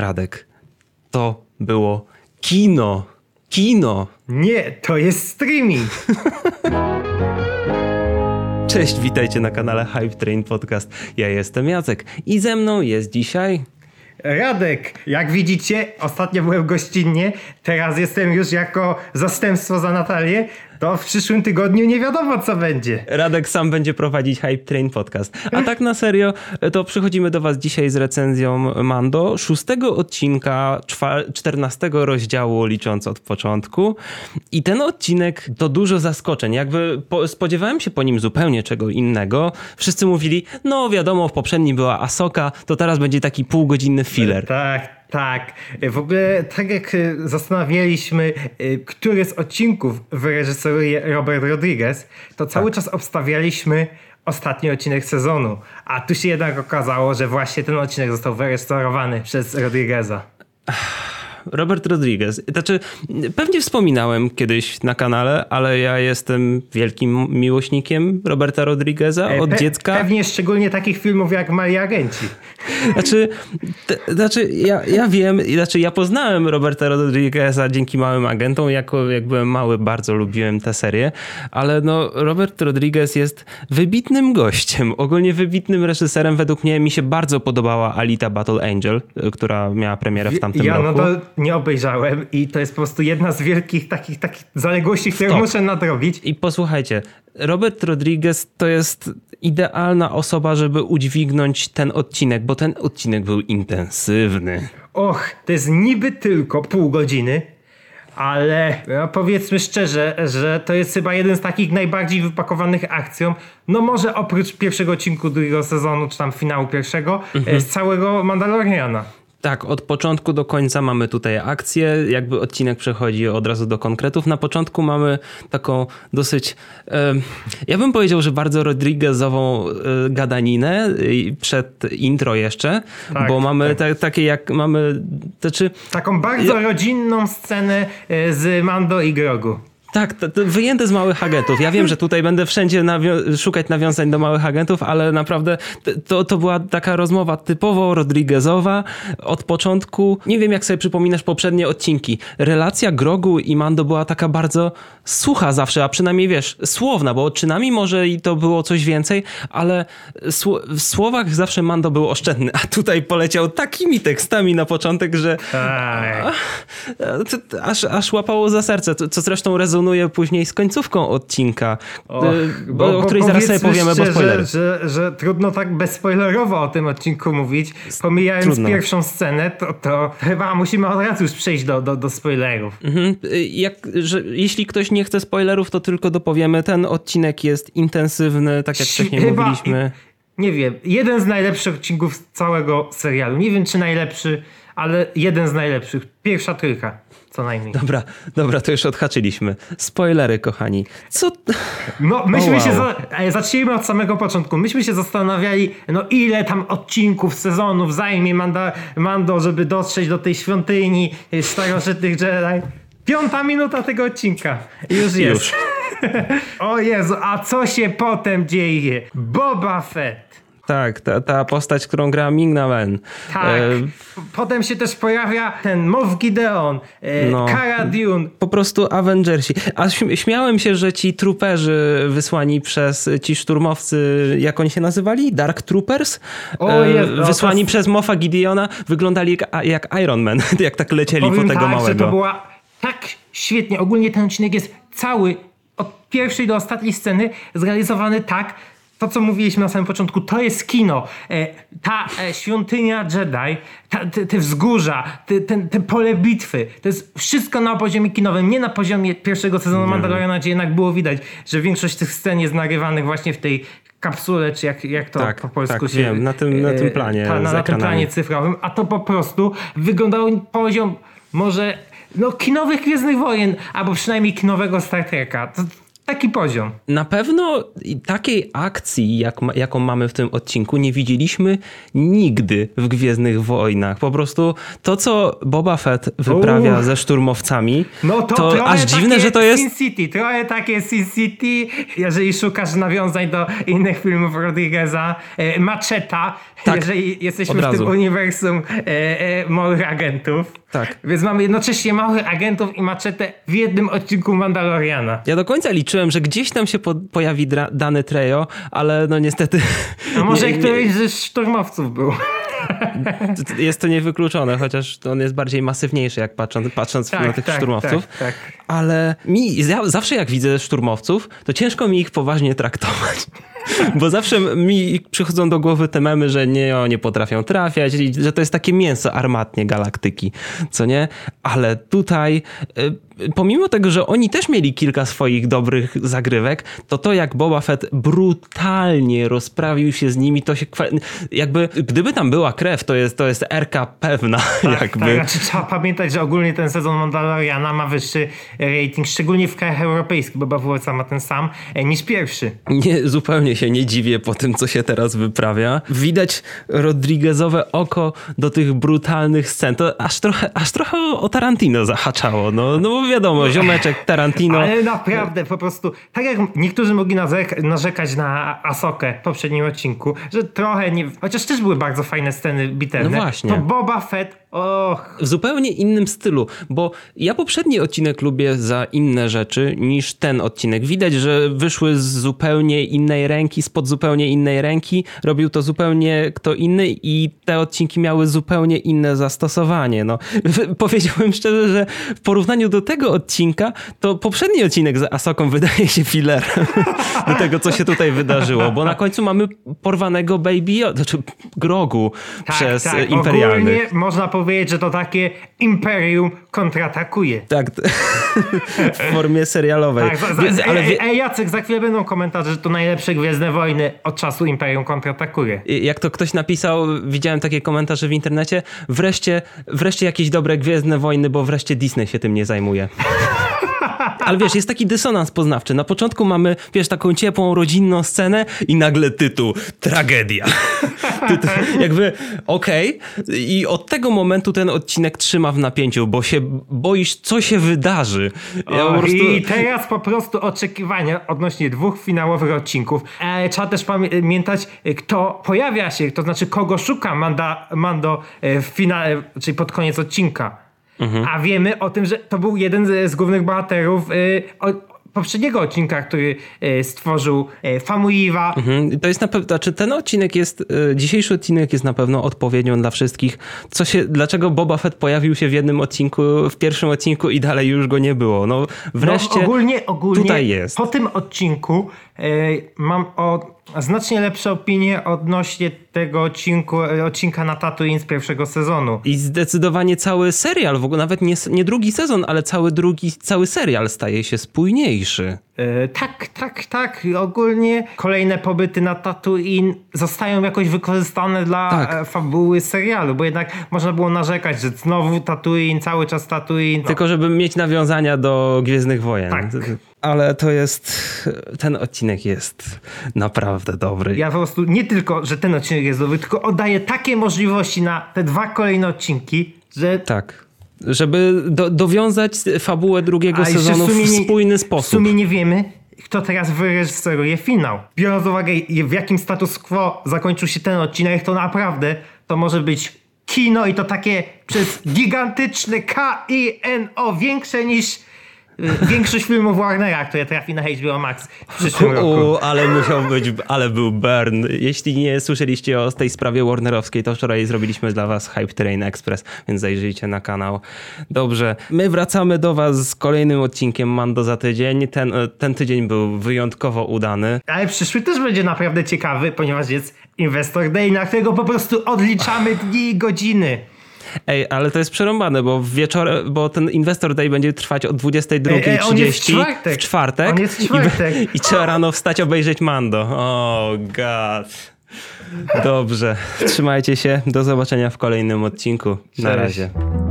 Radek, to było kino. Kino. Nie, to jest streaming. Cześć, witajcie na kanale Hype Train Podcast. Ja jestem Jacek i ze mną jest dzisiaj Radek, jak widzicie, ostatnio byłem gościnnie, teraz jestem już jako zastępstwo za Natalię, to w przyszłym tygodniu nie wiadomo co będzie. Radek sam będzie prowadzić Hype Train Podcast. A tak na serio, to przychodzimy do was dzisiaj z recenzją Mando, szóstego odcinka, czternastego rozdziału licząc od początku. I ten odcinek to dużo zaskoczeń. Jakby po, spodziewałem się po nim zupełnie czego innego. Wszyscy mówili, no wiadomo, w poprzednim była Asoka, to teraz będzie taki półgodzinny filler. Tak, tak. W ogóle tak jak e, zastanawialiśmy, e, który z odcinków wyreżyseruje Robert Rodriguez, to cały tak. czas obstawialiśmy ostatni odcinek sezonu. A tu się jednak okazało, że właśnie ten odcinek został wyreżyserowany przez Rodrigueza. Robert Rodriguez. Znaczy, pewnie wspominałem kiedyś na kanale, ale ja jestem wielkim miłośnikiem Roberta Rodrigueza od Pe dziecka. Pewnie szczególnie takich filmów jak Mali Agenci. Znaczy, znaczy ja, ja wiem, znaczy ja poznałem Roberta Rodrigueza dzięki Małym Agentom. Jako, jak byłem mały, bardzo lubiłem tę serię, ale no, Robert Rodriguez jest wybitnym gościem, ogólnie wybitnym reżyserem. Według mnie mi się bardzo podobała Alita Battle Angel, która miała premierę w tamtym ja, roku. No to nie obejrzałem i to jest po prostu jedna z wielkich takich, takich zaległości, które Stop. muszę nadrobić. I posłuchajcie, Robert Rodriguez to jest idealna osoba, żeby udźwignąć ten odcinek, bo ten odcinek był intensywny. Och, to jest niby tylko pół godziny, ale no powiedzmy szczerze, że to jest chyba jeden z takich najbardziej wypakowanych akcją. No może oprócz pierwszego odcinku drugiego sezonu, czy tam finału pierwszego, mhm. z całego Mandaloriana. Tak, od początku do końca mamy tutaj akcję, jakby odcinek przechodzi od razu do konkretów. Na początku mamy taką dosyć, ja bym powiedział, że bardzo Rodriguezową e, gadaninę przed intro jeszcze, tak, bo mamy tak. takie jak mamy, to znaczy... Taką bardzo rodzinną scenę e, z Mando i Grogu. Tak, to, to wyjęte z małych agentów. Ja wiem, że tutaj będę wszędzie nawią szukać nawiązań do małych agentów, ale naprawdę to, to była taka rozmowa typowo Rodriguezowa od początku. Nie wiem, jak sobie przypominasz poprzednie odcinki. Relacja Grogu i Mando była taka bardzo sucha zawsze, a przynajmniej wiesz, słowna, bo odczynami może i to było coś więcej, ale w słowach zawsze Mando był oszczędny, a tutaj poleciał takimi tekstami na początek, że tak. aż, aż łapało za serce, co zresztą rezonuje rezonuje później z końcówką odcinka, Och, y, bo, o której zaraz sobie powiemy, bo spoiler. Że, że, że, trudno tak bezspoilerowo o tym odcinku mówić. Pomijając trudno. pierwszą scenę, to, to chyba musimy od razu już przejść do, do, do spoilerów. Mhm. Y, jak, że, jeśli ktoś nie chce spoilerów, to tylko dopowiemy. Ten odcinek jest intensywny, tak jak wcześniej chyba mówiliśmy. Nie wiem, jeden z najlepszych odcinków całego serialu. Nie wiem, czy najlepszy, ale jeden z najlepszych. Pierwsza trójka co najmniej. Dobra, dobra, to już odhaczyliśmy. Spoilery, kochani. Co? No, myśmy oh, wow. się. Za... E, zacznijmy od samego początku. Myśmy się zastanawiali, no ile tam odcinków, sezonów zajmie Manda, Mando, żeby dotrzeć do tej świątyni starożytnych Jedi. Piąta minuta tego odcinka. Już jest. Już. o Jezu, a co się potem dzieje? Boba Fett tak, ta, ta postać, którą gra Ming-Na Wen. Tak. E... Potem się też pojawia ten Moff Gideon, e, no. Cara Dune. Po prostu Avengersi. A śmiałem się, że ci truperzy wysłani przez ci szturmowcy, jak oni się nazywali? Dark Troopers? O, e, jest, no, wysłani to... przez Moffa Gideona wyglądali jak, jak Iron Man, jak tak lecieli Powiem po tego tak, małego. Że to była tak świetnie. Ogólnie ten odcinek jest cały od pierwszej do ostatniej sceny zrealizowany tak, to, co mówiliśmy na samym początku, to jest kino. E, ta e, świątynia Jedi, ta, te, te, wzgórza, te, te, te, pole bitwy, to jest wszystko na poziomie kinowym, nie na poziomie pierwszego sezonu Mandaloriana, gdzie jednak było widać, że większość tych scen jest nagrywanych właśnie w tej kapsule, czy jak, jak to tak, po polsku tak, się... Wiem, na tym, na tym e, planie ta, na, na tym planie cyfrowym, a to po prostu wyglądało poziom może no kinowych Gwiezdnych Wojen, albo przynajmniej kinowego Star Treka. To, taki poziom. Na pewno takiej akcji, jak, jaką mamy w tym odcinku, nie widzieliśmy nigdy w Gwiezdnych Wojnach. Po prostu to, co Boba Fett wyprawia Uff. ze szturmowcami, No to, to aż dziwne, że to jest... Sin City, trochę takie Sin City, jeżeli szukasz nawiązań do innych filmów Rodrigueza. E, Macheta, Tak, jeżeli jesteśmy w tym uniwersum e, e, małych agentów. Tak. Więc mamy jednocześnie małych agentów i maczetę w jednym odcinku Mandaloriana. Ja do końca liczyłem, że gdzieś tam się po, pojawi dra, dany Trejo, ale no niestety... A może nie- któryś ze szturmowców był. Jest to niewykluczone, chociaż on jest bardziej masywniejszy, jak patrząc, patrząc na tych szturmowców. Tak, tak. Ale mi ja, zawsze jak widzę szturmowców, to ciężko mi ich poważnie traktować. Bo zawsze mi przychodzą do głowy te memy, że nie, nie potrafią trafiać, że to jest takie mięso armatnie galaktyki, co nie? Ale tutaj, y, pomimo tego, że oni też mieli kilka swoich dobrych zagrywek, to to jak Boba Fett brutalnie rozprawił się z nimi, to się jakby, gdyby tam była krew, to jest, to jest RK pewna, jakby. Tak, znaczy trzeba pamiętać, że ogólnie ten sezon Mandaloriana ma wyższy rating, szczególnie w krajach europejskich, bo Bawołca ma ten sam, e, niż pierwszy. Nie, zupełnie się nie dziwię po tym, co się teraz wyprawia. Widać Rodriguezowe oko do tych brutalnych scen. To aż trochę, aż trochę o Tarantino zahaczało. No, no wiadomo, ziomeczek Tarantino. Ale naprawdę, po prostu, tak jak niektórzy mogli narzek- narzekać na Asokę w poprzednim odcinku, że trochę nie... Chociaż też były bardzo fajne sceny bitewne. No właśnie. To Boba Fett, och... w zupełnie innym stylu, bo ja poprzedni odcinek lubię za inne rzeczy niż ten odcinek. Widać, że wyszły z zupełnie innej ręki, spod zupełnie innej ręki, robił to zupełnie kto inny i te odcinki miały zupełnie inne zastosowanie. No, powiedziałbym szczerze, że w porównaniu do tego odcinka, to poprzedni odcinek z Asoką wydaje się filerem do tego, co się tutaj wydarzyło, bo na końcu mamy porwanego Baby, znaczy Grogu przez tak, tak. imperialnych. Ogólnie można powiedzieć, że to takie Imperium kontratakuje. Tak, w formie serialowej. Tak, za, za, ale e, e, Jacek, za chwilę będą komentarze, że to najlepsze Gwiezdne Wojny od czasu Imperium kontratakuje. jak to ktoś napisał, widziałem takie komentarze w internecie, wreszcie, wreszcie jakieś dobre Gwiezdne Wojny, bo wreszcie Disney się tym nie zajmuje. Ale wiesz, jest taki dysonans poznawczy. Na początku mamy, wiesz, taką ciepłą, rodzinną scenę i nagle tytuł Tragedia. Tytuł, jakby, okej. I od tego momentu ten odcinek trzyma w napięciu, bo się boisz, co się wydarzy. Ja O, prostu... I teraz po prostu oczekiwania odnośnie dwóch finałowych odcinków. E, trzeba też pamiętać, kto pojawia się, to znaczy kogo szuka Manda, Mando e, w finale, czyli pod koniec odcinka. Mhm. A wiemy o tym, że to był jeden z, z głównych bohaterów e, o, poprzedniego odcinka, który e, stworzył e, Famuyiwa. Mhm. To jest na pewno, znaczy ten odcinek jest, y, dzisiejszy odcinek jest na pewno odpowiednią dla wszystkich. Co się, dlaczego Boba Fett pojawił się w jednym odcinku, w pierwszym odcinku i dalej już go nie było. No wreszcie No, ogólnie, ogólnie tutaj jest. po tym odcinku mam o, znacznie lepsze opinie odnośnie tego odcinku, odcinka na Tatooine z pierwszego sezonu. i zdecydowanie cały serial, w ogóle nawet nie, nie drugi sezon, ale cały drugi, cały serial staje się spójniejszy. E, tak, tak, tak. Ogólnie kolejne pobyty na Tatooine zostają jakoś wykorzystane dla Tak. e, fabuły serialu, bo jednak można było narzekać, że znowu Tatooine, cały czas Tatooine. No. Tylko żeby mieć nawiązania do Gwiezdnych Wojen. Tak. Ale to jest, ten odcinek jest naprawdę dobry. Ja po prostu nie tylko, że ten odcinek jest dobry, tylko oddaję takie możliwości na te dwa kolejne odcinki, że Tak. Żeby do, dowiązać fabułę drugiego A sezonu w, nie- spójny W sposób. sumie nie wiemy, kto teraz wyreżyseruje finał. Biorąc uwagę, w jakim status quo zakończył się ten odcinek, to naprawdę to może być kino i to takie przez gigantyczne K-I-N-O, większe niż większość filmów Warnera, które trafi na HBO Max w przyszłym roku. U, ale musiał być, ale był burn. Jeśli nie słyszeliście o tej sprawie Warnerowskiej, to wczoraj zrobiliśmy dla was Hype Train Express, więc zajrzyjcie na kanał. Dobrze, my wracamy do was z kolejnym odcinkiem Mando za tydzień. Ten, ten tydzień był wyjątkowo udany. Ale przyszły też będzie naprawdę ciekawy, ponieważ jest Investor Day, na którego po prostu odliczamy dni i godziny. Ej, ale to jest przerąbane, bo wieczorem, bo ten Investor Day będzie trwać od 22.30 Ej, ej, on jest w czwartek. czwartek. On jest w I, czwartek. I, trzeba rano wstać, obejrzeć Mando. O, oh, god. Dobrze, trzymajcie się. Do zobaczenia w kolejnym odcinku. Na Cześć. razie.